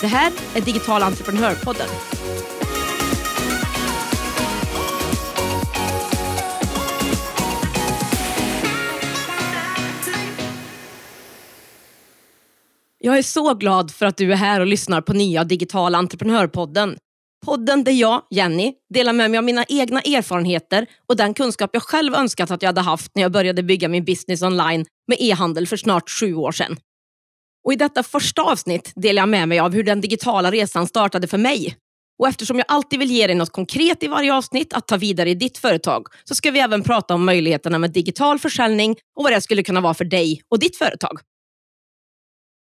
Det här är Digital entreprenörpodden. Jag är så glad för att du är här och lyssnar på nya Digital entreprenörpodden. Podden där jag, Jenny, delar med mig av mina egna erfarenheter och den kunskap jag själv önskat att jag hade haft när jag började bygga min business online med e-handel för snart sju år sedan. Och I detta första avsnitt delar jag med mig av hur den digitala resan startade för mig. Och Eftersom jag alltid vill ge dig något konkret i varje avsnitt att ta vidare i ditt företag så ska vi även prata om möjligheterna med digital försäljning och vad det skulle kunna vara för dig och ditt företag.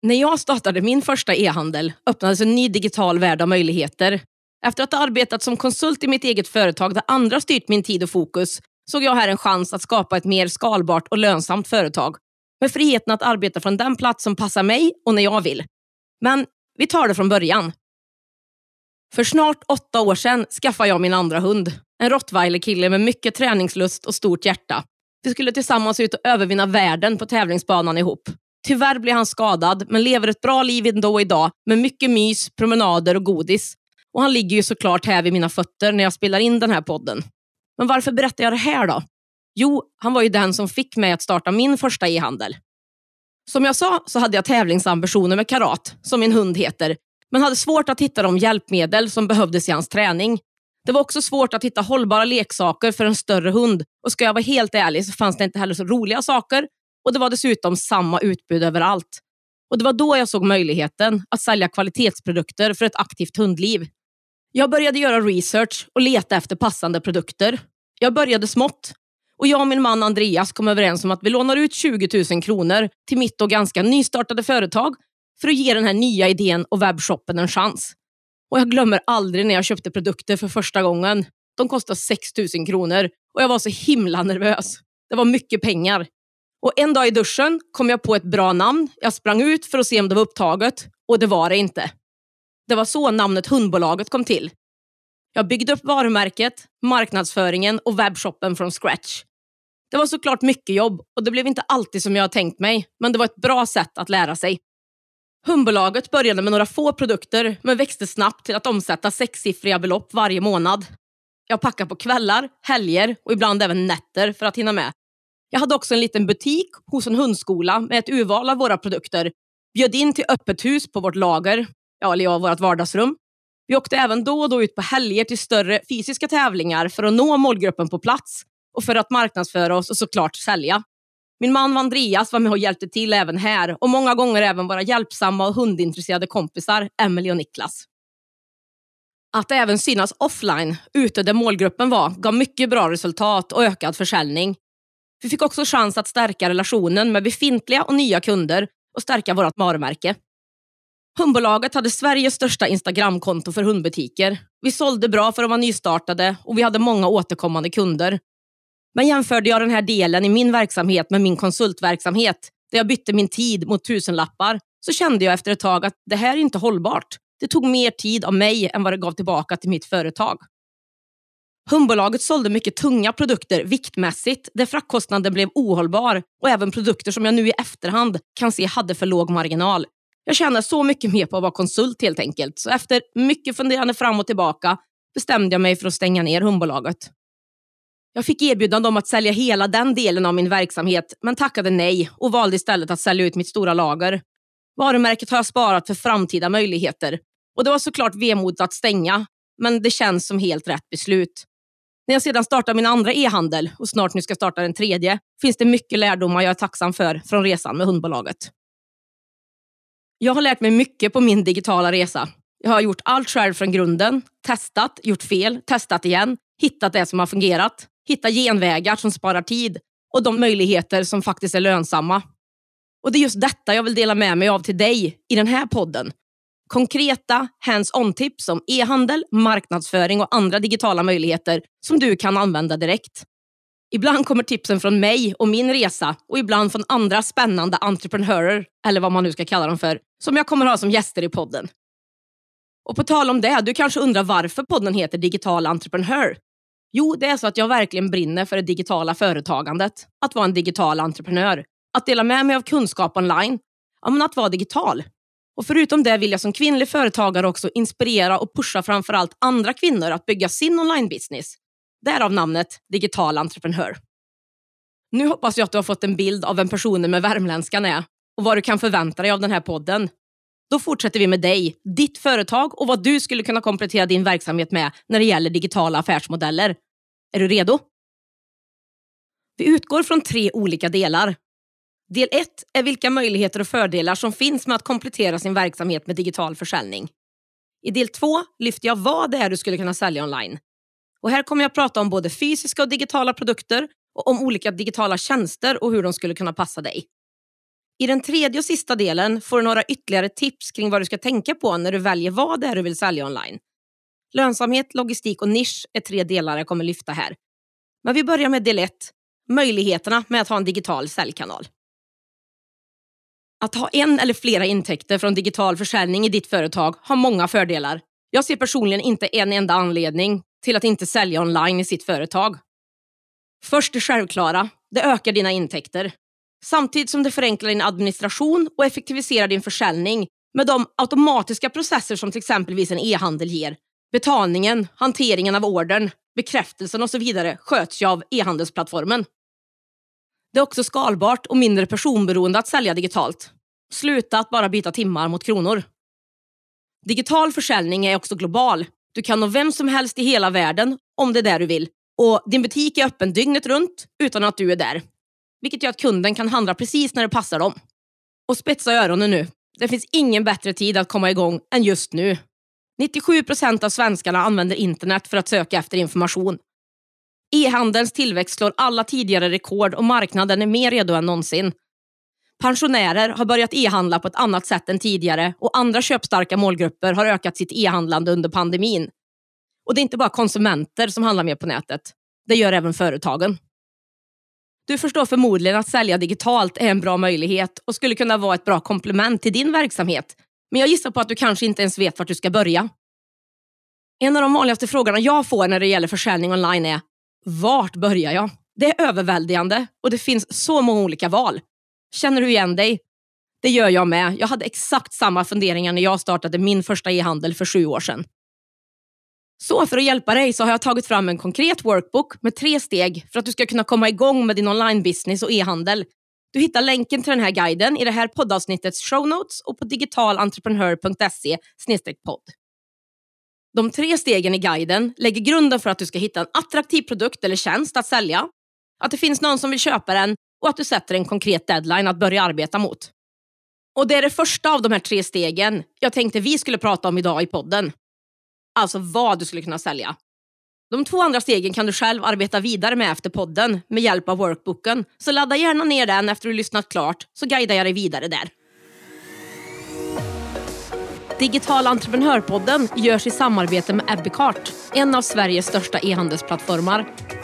När jag startade min första e-handel öppnades en ny digital värld av möjligheter. Efter att ha arbetat som konsult i mitt eget företag där andra styrt min tid och fokus såg jag här en chans att skapa ett mer skalbart och lönsamt företag med friheten att arbeta från den plats som passar mig och när jag vill. Men vi tar det från början. För snart åtta år sedan skaffade jag min andra hund. En rottweilerkille med mycket träningslust och stort hjärta. Vi skulle tillsammans ut och övervinna världen på tävlingsbanan ihop. Tyvärr blev han skadad, men lever ett bra liv ändå idag med mycket mys, promenader och godis. Och han ligger ju såklart här vid mina fötter när jag spelar in den här podden. Men varför berättar jag det här då? Jo, han var ju den som fick mig att starta min första e-handel. Som jag sa så hade jag tävlingsambitioner med Karat, som min hund heter, men hade svårt att hitta de hjälpmedel som behövdes i hans träning. Det var också svårt att hitta hållbara leksaker för en större hund och ska jag vara helt ärlig så fanns det inte heller så roliga saker och det var dessutom samma utbud överallt. Och Det var då jag såg möjligheten att sälja kvalitetsprodukter för ett aktivt hundliv. Jag började göra research och leta efter passande produkter. Jag började smått och jag och min man Andreas kom överens om att vi lånar ut 20 000 kronor till mitt och ganska nystartade företag för att ge den här nya idén och webbshoppen en chans. Och jag glömmer aldrig när jag köpte produkter för första gången. De kostade 6 000 kronor och jag var så himla nervös. Det var mycket pengar. Och En dag i duschen kom jag på ett bra namn. Jag sprang ut för att se om det var upptaget och det var det inte. Det var så namnet Hundbolaget kom till. Jag byggde upp varumärket, marknadsföringen och webbshoppen från scratch. Det var såklart mycket jobb och det blev inte alltid som jag tänkt mig, men det var ett bra sätt att lära sig. Hundbolaget började med några få produkter men växte snabbt till att omsätta sexsiffriga belopp varje månad. Jag packade på kvällar, helger och ibland även nätter för att hinna med. Jag hade också en liten butik hos en hundskola med ett urval av våra produkter. Bjöd in till öppet hus på vårt lager, ja, eller ja, vårt vardagsrum. Vi åkte även då och då ut på helger till större fysiska tävlingar för att nå målgruppen på plats och för att marknadsföra oss och såklart sälja. Min man Andreas var med och hjälpte till även här och många gånger även våra hjälpsamma och hundintresserade kompisar Emily och Niklas. Att även synas offline, ute där målgruppen var, gav mycket bra resultat och ökad försäljning. Vi fick också chans att stärka relationen med befintliga och nya kunder och stärka vårt varumärke. Hundbolaget hade Sveriges största Instagramkonto för hundbutiker. Vi sålde bra för att vara nystartade och vi hade många återkommande kunder. Men jämförde jag den här delen i min verksamhet med min konsultverksamhet, där jag bytte min tid mot tusenlappar, så kände jag efter ett tag att det här är inte hållbart. Det tog mer tid av mig än vad det gav tillbaka till mitt företag. Hundbolaget sålde mycket tunga produkter viktmässigt där fraktkostnaden blev ohållbar och även produkter som jag nu i efterhand kan se hade för låg marginal. Jag tjänar så mycket mer på att vara konsult helt enkelt. Så efter mycket funderande fram och tillbaka bestämde jag mig för att stänga ner hundbolaget. Jag fick erbjudande om att sälja hela den delen av min verksamhet men tackade nej och valde istället att sälja ut mitt stora lager. Varumärket har jag sparat för framtida möjligheter och det var såklart vemodigt att stänga, men det känns som helt rätt beslut. När jag sedan startar min andra e-handel och snart nu ska starta den tredje finns det mycket lärdomar jag är tacksam för från resan med hundbolaget. Jag har lärt mig mycket på min digitala resa. Jag har gjort allt själv från grunden, testat, gjort fel, testat igen, hittat det som har fungerat, hittat genvägar som sparar tid och de möjligheter som faktiskt är lönsamma. Och Det är just detta jag vill dela med mig av till dig i den här podden. Konkreta hands-on tips om e-handel, marknadsföring och andra digitala möjligheter som du kan använda direkt. Ibland kommer tipsen från mig och min resa och ibland från andra spännande entreprenörer, eller vad man nu ska kalla dem för, som jag kommer ha som gäster i podden. Och på tal om det, du kanske undrar varför podden heter Digital entreprenör? Jo, det är så att jag verkligen brinner för det digitala företagandet. Att vara en digital entreprenör. Att dela med mig av kunskap online. Ja, men att vara digital. Och förutom det vill jag som kvinnlig företagare också inspirera och pusha framförallt andra kvinnor att bygga sin online-business. Därav namnet Digital entreprenör. Nu hoppas jag att du har fått en bild av vem personen med värmländskan är och vad du kan förvänta dig av den här podden. Då fortsätter vi med dig, ditt företag och vad du skulle kunna komplettera din verksamhet med när det gäller digitala affärsmodeller. Är du redo? Vi utgår från tre olika delar. Del 1 är vilka möjligheter och fördelar som finns med att komplettera sin verksamhet med digital försäljning. I del 2 lyfter jag vad det är du skulle kunna sälja online. Och här kommer jag prata om både fysiska och digitala produkter och om olika digitala tjänster och hur de skulle kunna passa dig. I den tredje och sista delen får du några ytterligare tips kring vad du ska tänka på när du väljer vad det är du vill sälja online. Lönsamhet, logistik och nisch är tre delar jag kommer lyfta här. Men vi börjar med del 1, möjligheterna med att ha en digital säljkanal. Att ha en eller flera intäkter från digital försäljning i ditt företag har många fördelar. Jag ser personligen inte en enda anledning till att inte sälja online i sitt företag. Först det självklara, det ökar dina intäkter. Samtidigt som det förenklar din administration och effektiviserar din försäljning med de automatiska processer som till exempelvis en e-handel ger. Betalningen, hanteringen av ordern, bekräftelsen och så vidare sköts ju av e-handelsplattformen. Det är också skalbart och mindre personberoende att sälja digitalt. Sluta att bara byta timmar mot kronor. Digital försäljning är också global. Du kan nå vem som helst i hela världen om det är det du vill. Och din butik är öppen dygnet runt utan att du är där. Vilket gör att kunden kan handla precis när det passar dem. Och spetsa öronen nu. Det finns ingen bättre tid att komma igång än just nu. 97 procent av svenskarna använder internet för att söka efter information. E-handelns tillväxt slår alla tidigare rekord och marknaden är mer redo än någonsin. Pensionärer har börjat e-handla på ett annat sätt än tidigare och andra köpstarka målgrupper har ökat sitt e-handlande under pandemin. Och det är inte bara konsumenter som handlar mer på nätet. Det gör även företagen. Du förstår förmodligen att sälja digitalt är en bra möjlighet och skulle kunna vara ett bra komplement till din verksamhet. Men jag gissar på att du kanske inte ens vet vart du ska börja. En av de vanligaste frågorna jag får när det gäller försäljning online är vart börjar jag? Det är överväldigande och det finns så många olika val. Känner du igen dig? Det gör jag med. Jag hade exakt samma funderingar när jag startade min första e-handel för sju år sedan. Så för att hjälpa dig så har jag tagit fram en konkret workbook med tre steg för att du ska kunna komma igång med din online-business och e-handel. Du hittar länken till den här guiden i det här poddavsnittets show notes och på digitalentreprenör.se podd. De tre stegen i guiden lägger grunden för att du ska hitta en attraktiv produkt eller tjänst att sälja, att det finns någon som vill köpa den och att du sätter en konkret deadline att börja arbeta mot. Och Det är det första av de här tre stegen jag tänkte vi skulle prata om idag i podden. Alltså vad du skulle kunna sälja. De två andra stegen kan du själv arbeta vidare med efter podden med hjälp av workbooken. Så ladda gärna ner den efter du lyssnat klart så guidar jag dig vidare där. Digital entreprenörpodden görs i samarbete med Ebbecart, en av Sveriges största e-handelsplattformar.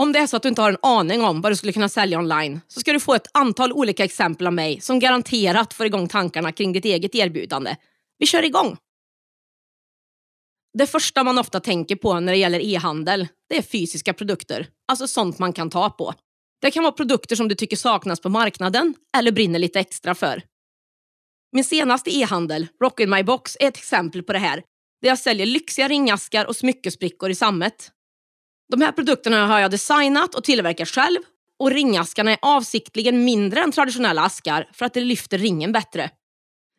Om det är så att du inte har en aning om vad du skulle kunna sälja online så ska du få ett antal olika exempel av mig som garanterat får igång tankarna kring ditt eget erbjudande. Vi kör igång! Det första man ofta tänker på när det gäller e-handel, det är fysiska produkter. Alltså sånt man kan ta på. Det kan vara produkter som du tycker saknas på marknaden eller brinner lite extra för. Min senaste e-handel, Rock in my box, är ett exempel på det här. Där jag säljer lyxiga ringaskar och smyckesbrickor i sammet. De här produkterna har jag designat och tillverkat själv och ringaskarna är avsiktligen mindre än traditionella askar för att det lyfter ringen bättre.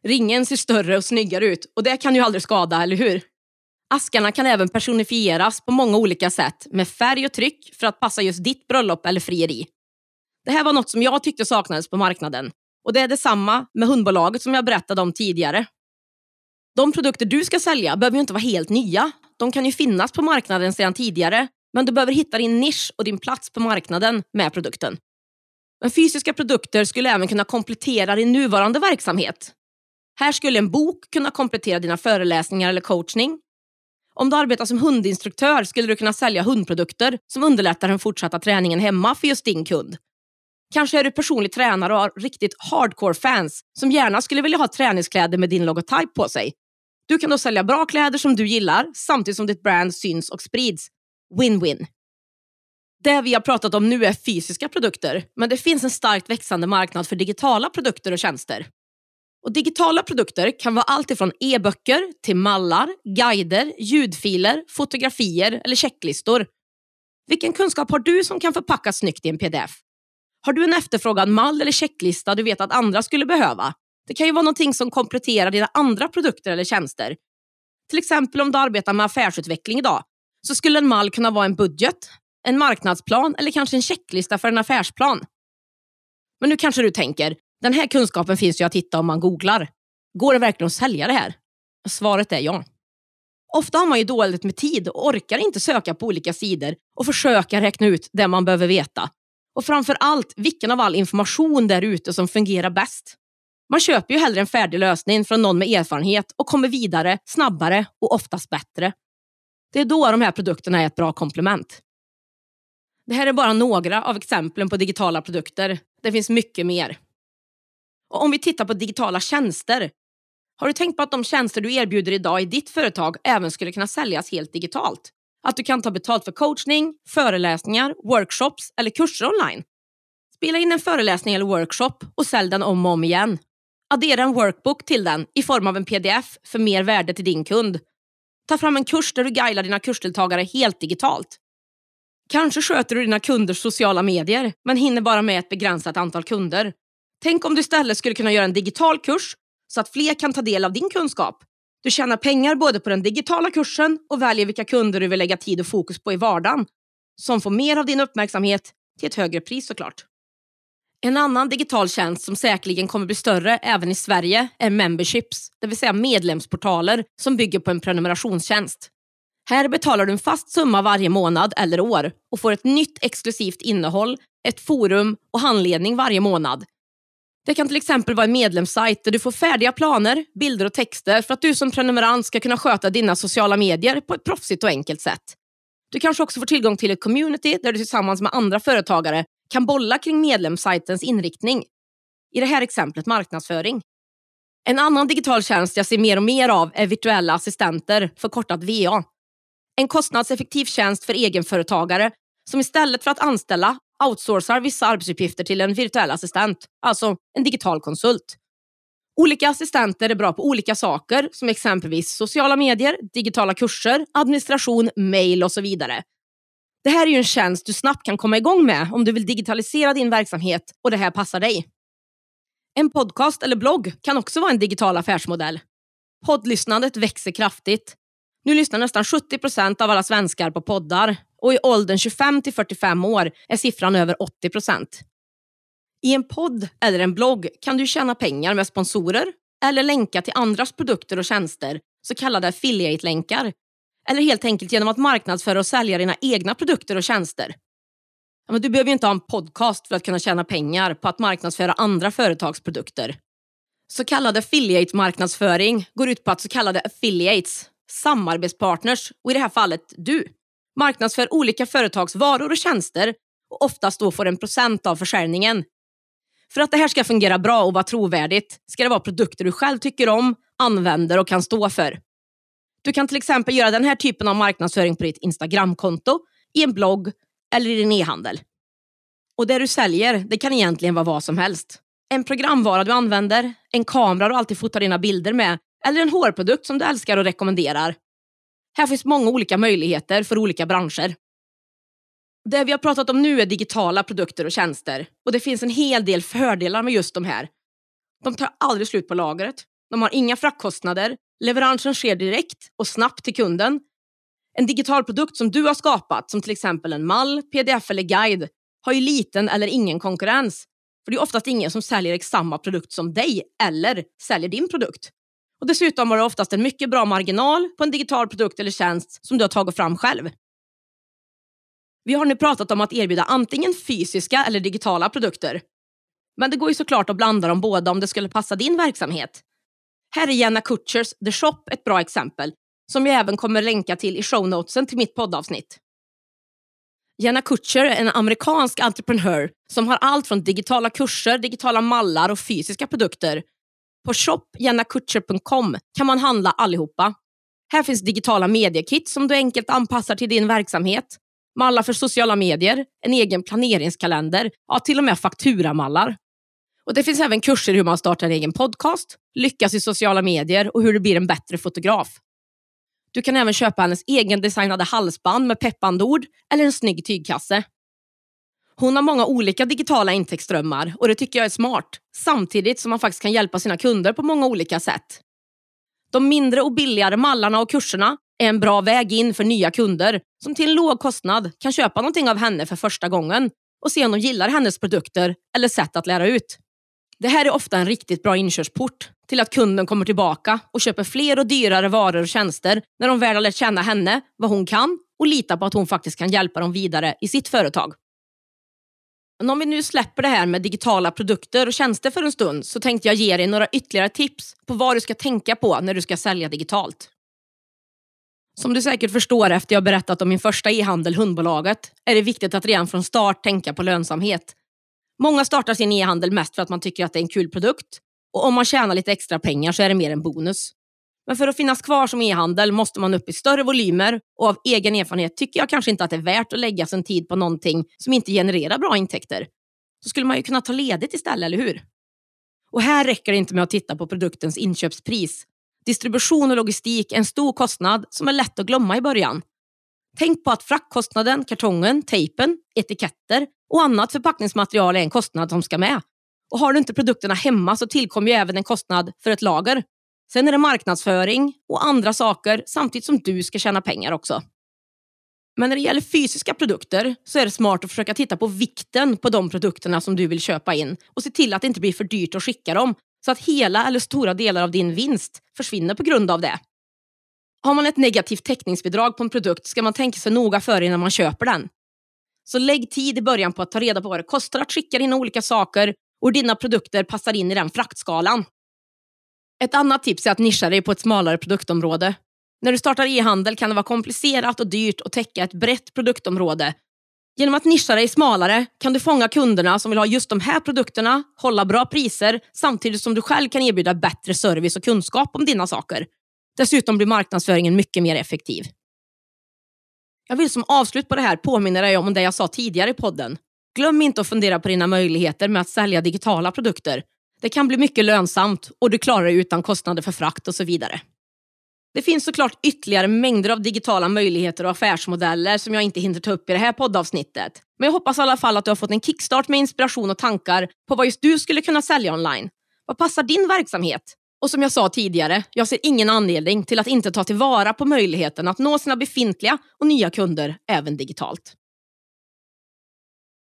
Ringen ser större och snyggare ut och det kan ju aldrig skada, eller hur? Askarna kan även personifieras på många olika sätt med färg och tryck för att passa just ditt bröllop eller frieri. Det här var något som jag tyckte saknades på marknaden och det är detsamma med hundbolaget som jag berättade om tidigare. De produkter du ska sälja behöver ju inte vara helt nya. De kan ju finnas på marknaden sedan tidigare, men du behöver hitta din nisch och din plats på marknaden med produkten. Men fysiska produkter skulle även kunna komplettera din nuvarande verksamhet. Här skulle en bok kunna komplettera dina föreläsningar eller coachning. Om du arbetar som hundinstruktör skulle du kunna sälja hundprodukter som underlättar den fortsatta träningen hemma för just din kund. Kanske är du personlig tränare och har riktigt hardcore fans som gärna skulle vilja ha träningskläder med din logotyp på sig. Du kan då sälja bra kläder som du gillar samtidigt som ditt brand syns och sprids. Win-win. Det vi har pratat om nu är fysiska produkter, men det finns en starkt växande marknad för digitala produkter och tjänster. Och digitala produkter kan vara allt ifrån e-böcker till mallar, guider, ljudfiler, fotografier eller checklistor. Vilken kunskap har du som kan förpackas snyggt i en pdf? Har du en efterfrågad mall eller checklista du vet att andra skulle behöva? Det kan ju vara någonting som kompletterar dina andra produkter eller tjänster. Till exempel om du arbetar med affärsutveckling idag så skulle en mall kunna vara en budget, en marknadsplan eller kanske en checklista för en affärsplan. Men nu kanske du tänker, den här kunskapen finns ju att hitta om man googlar. Går det verkligen att sälja det här? Svaret är ja. Ofta har man ju dåligt med tid och orkar inte söka på olika sidor och försöka räkna ut det man behöver veta. Och framför allt, vilken av all information där ute som fungerar bäst. Man köper ju hellre en färdig lösning från någon med erfarenhet och kommer vidare snabbare och oftast bättre. Det är då de här produkterna är ett bra komplement. Det här är bara några av exemplen på digitala produkter. Det finns mycket mer. Och om vi tittar på digitala tjänster. Har du tänkt på att de tjänster du erbjuder idag i ditt företag även skulle kunna säljas helt digitalt? Att du kan ta betalt för coachning, föreläsningar, workshops eller kurser online. Spela in en föreläsning eller workshop och sälj den om och om igen. Addera en workbook till den i form av en pdf för mer värde till din kund. Ta fram en kurs där du guidar dina kursdeltagare helt digitalt. Kanske sköter du dina kunders sociala medier men hinner bara med ett begränsat antal kunder. Tänk om du istället skulle kunna göra en digital kurs så att fler kan ta del av din kunskap. Du tjänar pengar både på den digitala kursen och väljer vilka kunder du vill lägga tid och fokus på i vardagen. Som får mer av din uppmärksamhet till ett högre pris såklart. En annan digital tjänst som säkerligen kommer bli större även i Sverige är memberships, det vill säga medlemsportaler som bygger på en prenumerationstjänst. Här betalar du en fast summa varje månad eller år och får ett nytt exklusivt innehåll, ett forum och handledning varje månad. Det kan till exempel vara en medlemssajt där du får färdiga planer, bilder och texter för att du som prenumerant ska kunna sköta dina sociala medier på ett proffsigt och enkelt sätt. Du kanske också får tillgång till ett community där du tillsammans med andra företagare kan bolla kring medlemssajtens inriktning. I det här exemplet marknadsföring. En annan digital tjänst jag ser mer och mer av är virtuella assistenter, förkortat VA. En kostnadseffektiv tjänst för egenföretagare som istället för att anställa outsourcar vissa arbetsuppgifter till en virtuell assistent, alltså en digital konsult. Olika assistenter är bra på olika saker som exempelvis sociala medier, digitala kurser, administration, mail och så vidare. Det här är ju en tjänst du snabbt kan komma igång med om du vill digitalisera din verksamhet och det här passar dig. En podcast eller blogg kan också vara en digital affärsmodell. Poddlyssnandet växer kraftigt. Nu lyssnar nästan 70 procent av alla svenskar på poddar och i åldern 25 till 45 år är siffran över 80 procent. I en podd eller en blogg kan du tjäna pengar med sponsorer eller länka till andras produkter och tjänster, så kallade affiliate-länkar, eller helt enkelt genom att marknadsföra och sälja dina egna produkter och tjänster. Ja, men du behöver ju inte ha en podcast för att kunna tjäna pengar på att marknadsföra andra företags produkter. Så kallad affiliate-marknadsföring går ut på att så kallade affiliates, samarbetspartners, och i det här fallet du, marknadsför olika företags varor och tjänster och oftast då får en procent av försäljningen. För att det här ska fungera bra och vara trovärdigt ska det vara produkter du själv tycker om, använder och kan stå för. Du kan till exempel göra den här typen av marknadsföring på ditt Instagramkonto, i en blogg eller i din e-handel. Och det du säljer, det kan egentligen vara vad som helst. En programvara du använder, en kamera du alltid fotar dina bilder med eller en hårprodukt som du älskar och rekommenderar. Här finns många olika möjligheter för olika branscher. Det vi har pratat om nu är digitala produkter och tjänster och det finns en hel del fördelar med just de här. De tar aldrig slut på lagret, de har inga fraktkostnader, Leveransen sker direkt och snabbt till kunden. En digital produkt som du har skapat, som till exempel en mall, pdf eller guide, har ju liten eller ingen konkurrens. För det är oftast ingen som säljer samma produkt som dig eller säljer din produkt. Och Dessutom har du oftast en mycket bra marginal på en digital produkt eller tjänst som du har tagit fram själv. Vi har nu pratat om att erbjuda antingen fysiska eller digitala produkter. Men det går ju såklart att blanda dem båda om det skulle passa din verksamhet. Här är Jenna Kutchers The Shop ett bra exempel som jag även kommer länka till i shownotesen till mitt poddavsnitt. Jenna Kutcher är en amerikansk entreprenör som har allt från digitala kurser, digitala mallar och fysiska produkter. På shopjennakutcher.com kan man handla allihopa. Här finns digitala mediekit som du enkelt anpassar till din verksamhet, mallar för sociala medier, en egen planeringskalender, ja till och med fakturamallar. Och Det finns även kurser i hur man startar en egen podcast, lyckas i sociala medier och hur du blir en bättre fotograf. Du kan även köpa hennes egendesignade halsband med peppande ord eller en snygg tygkasse. Hon har många olika digitala intäktsströmmar och det tycker jag är smart, samtidigt som man faktiskt kan hjälpa sina kunder på många olika sätt. De mindre och billigare mallarna och kurserna är en bra väg in för nya kunder som till en låg kostnad kan köpa någonting av henne för första gången och se om de gillar hennes produkter eller sätt att lära ut. Det här är ofta en riktigt bra inkörsport till att kunden kommer tillbaka och köper fler och dyrare varor och tjänster när de väl har lärt känna henne, vad hon kan och litar på att hon faktiskt kan hjälpa dem vidare i sitt företag. Men om vi nu släpper det här med digitala produkter och tjänster för en stund så tänkte jag ge dig några ytterligare tips på vad du ska tänka på när du ska sälja digitalt. Som du säkert förstår efter jag berättat om min första e-handel, Hundbolaget, är det viktigt att redan från start tänka på lönsamhet. Många startar sin e-handel mest för att man tycker att det är en kul produkt och om man tjänar lite extra pengar så är det mer en bonus. Men för att finnas kvar som e-handel måste man upp i större volymer och av egen erfarenhet tycker jag kanske inte att det är värt att lägga sin tid på någonting som inte genererar bra intäkter. Så skulle man ju kunna ta ledigt istället, eller hur? Och här räcker det inte med att titta på produktens inköpspris. Distribution och logistik är en stor kostnad som är lätt att glömma i början. Tänk på att fraktkostnaden, kartongen, tejpen, etiketter och annat förpackningsmaterial är en kostnad som ska med. Och har du inte produkterna hemma så tillkommer ju även en kostnad för ett lager. Sen är det marknadsföring och andra saker samtidigt som du ska tjäna pengar också. Men när det gäller fysiska produkter så är det smart att försöka titta på vikten på de produkterna som du vill köpa in och se till att det inte blir för dyrt att skicka dem så att hela eller stora delar av din vinst försvinner på grund av det. Har man ett negativt täckningsbidrag på en produkt ska man tänka sig noga för innan man köper den. Så lägg tid i början på att ta reda på vad det kostar att skicka dina olika saker och dina produkter passar in i den fraktskalan. Ett annat tips är att nischa dig på ett smalare produktområde. När du startar e-handel kan det vara komplicerat och dyrt att täcka ett brett produktområde. Genom att nischa dig smalare kan du fånga kunderna som vill ha just de här produkterna, hålla bra priser samtidigt som du själv kan erbjuda bättre service och kunskap om dina saker. Dessutom blir marknadsföringen mycket mer effektiv. Jag vill som avslut på det här påminna dig om det jag sa tidigare i podden. Glöm inte att fundera på dina möjligheter med att sälja digitala produkter. Det kan bli mycket lönsamt och du klarar dig utan kostnader för frakt och så vidare. Det finns såklart ytterligare mängder av digitala möjligheter och affärsmodeller som jag inte hinner ta upp i det här poddavsnittet. Men jag hoppas i alla fall att du har fått en kickstart med inspiration och tankar på vad just du skulle kunna sälja online. Vad passar din verksamhet? Och som jag sa tidigare, jag ser ingen anledning till att inte ta tillvara på möjligheten att nå sina befintliga och nya kunder även digitalt.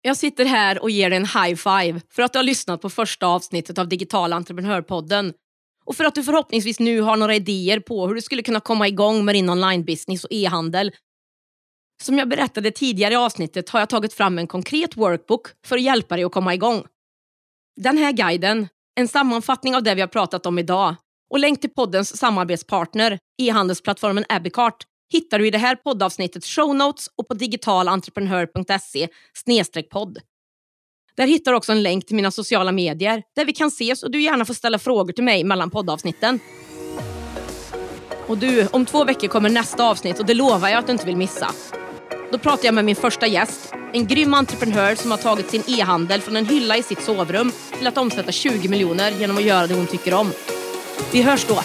Jag sitter här och ger dig en high five för att du har lyssnat på första avsnittet av Digital entreprenörpodden och för att du förhoppningsvis nu har några idéer på hur du skulle kunna komma igång med din online-business och e-handel. Som jag berättade tidigare i avsnittet har jag tagit fram en konkret workbook för att hjälpa dig att komma igång. Den här guiden, en sammanfattning av det vi har pratat om idag och länk till poddens samarbetspartner, e-handelsplattformen Abicart, hittar du i det här poddavsnittets show notes och på digitalentreprenör.se podd. Där hittar du också en länk till mina sociala medier där vi kan ses och du gärna får ställa frågor till mig mellan poddavsnitten. Och du, om två veckor kommer nästa avsnitt och det lovar jag att du inte vill missa. Då pratar jag med min första gäst, en grym entreprenör som har tagit sin e-handel från en hylla i sitt sovrum till att omsätta 20 miljoner genom att göra det hon tycker om. Vi hörs då!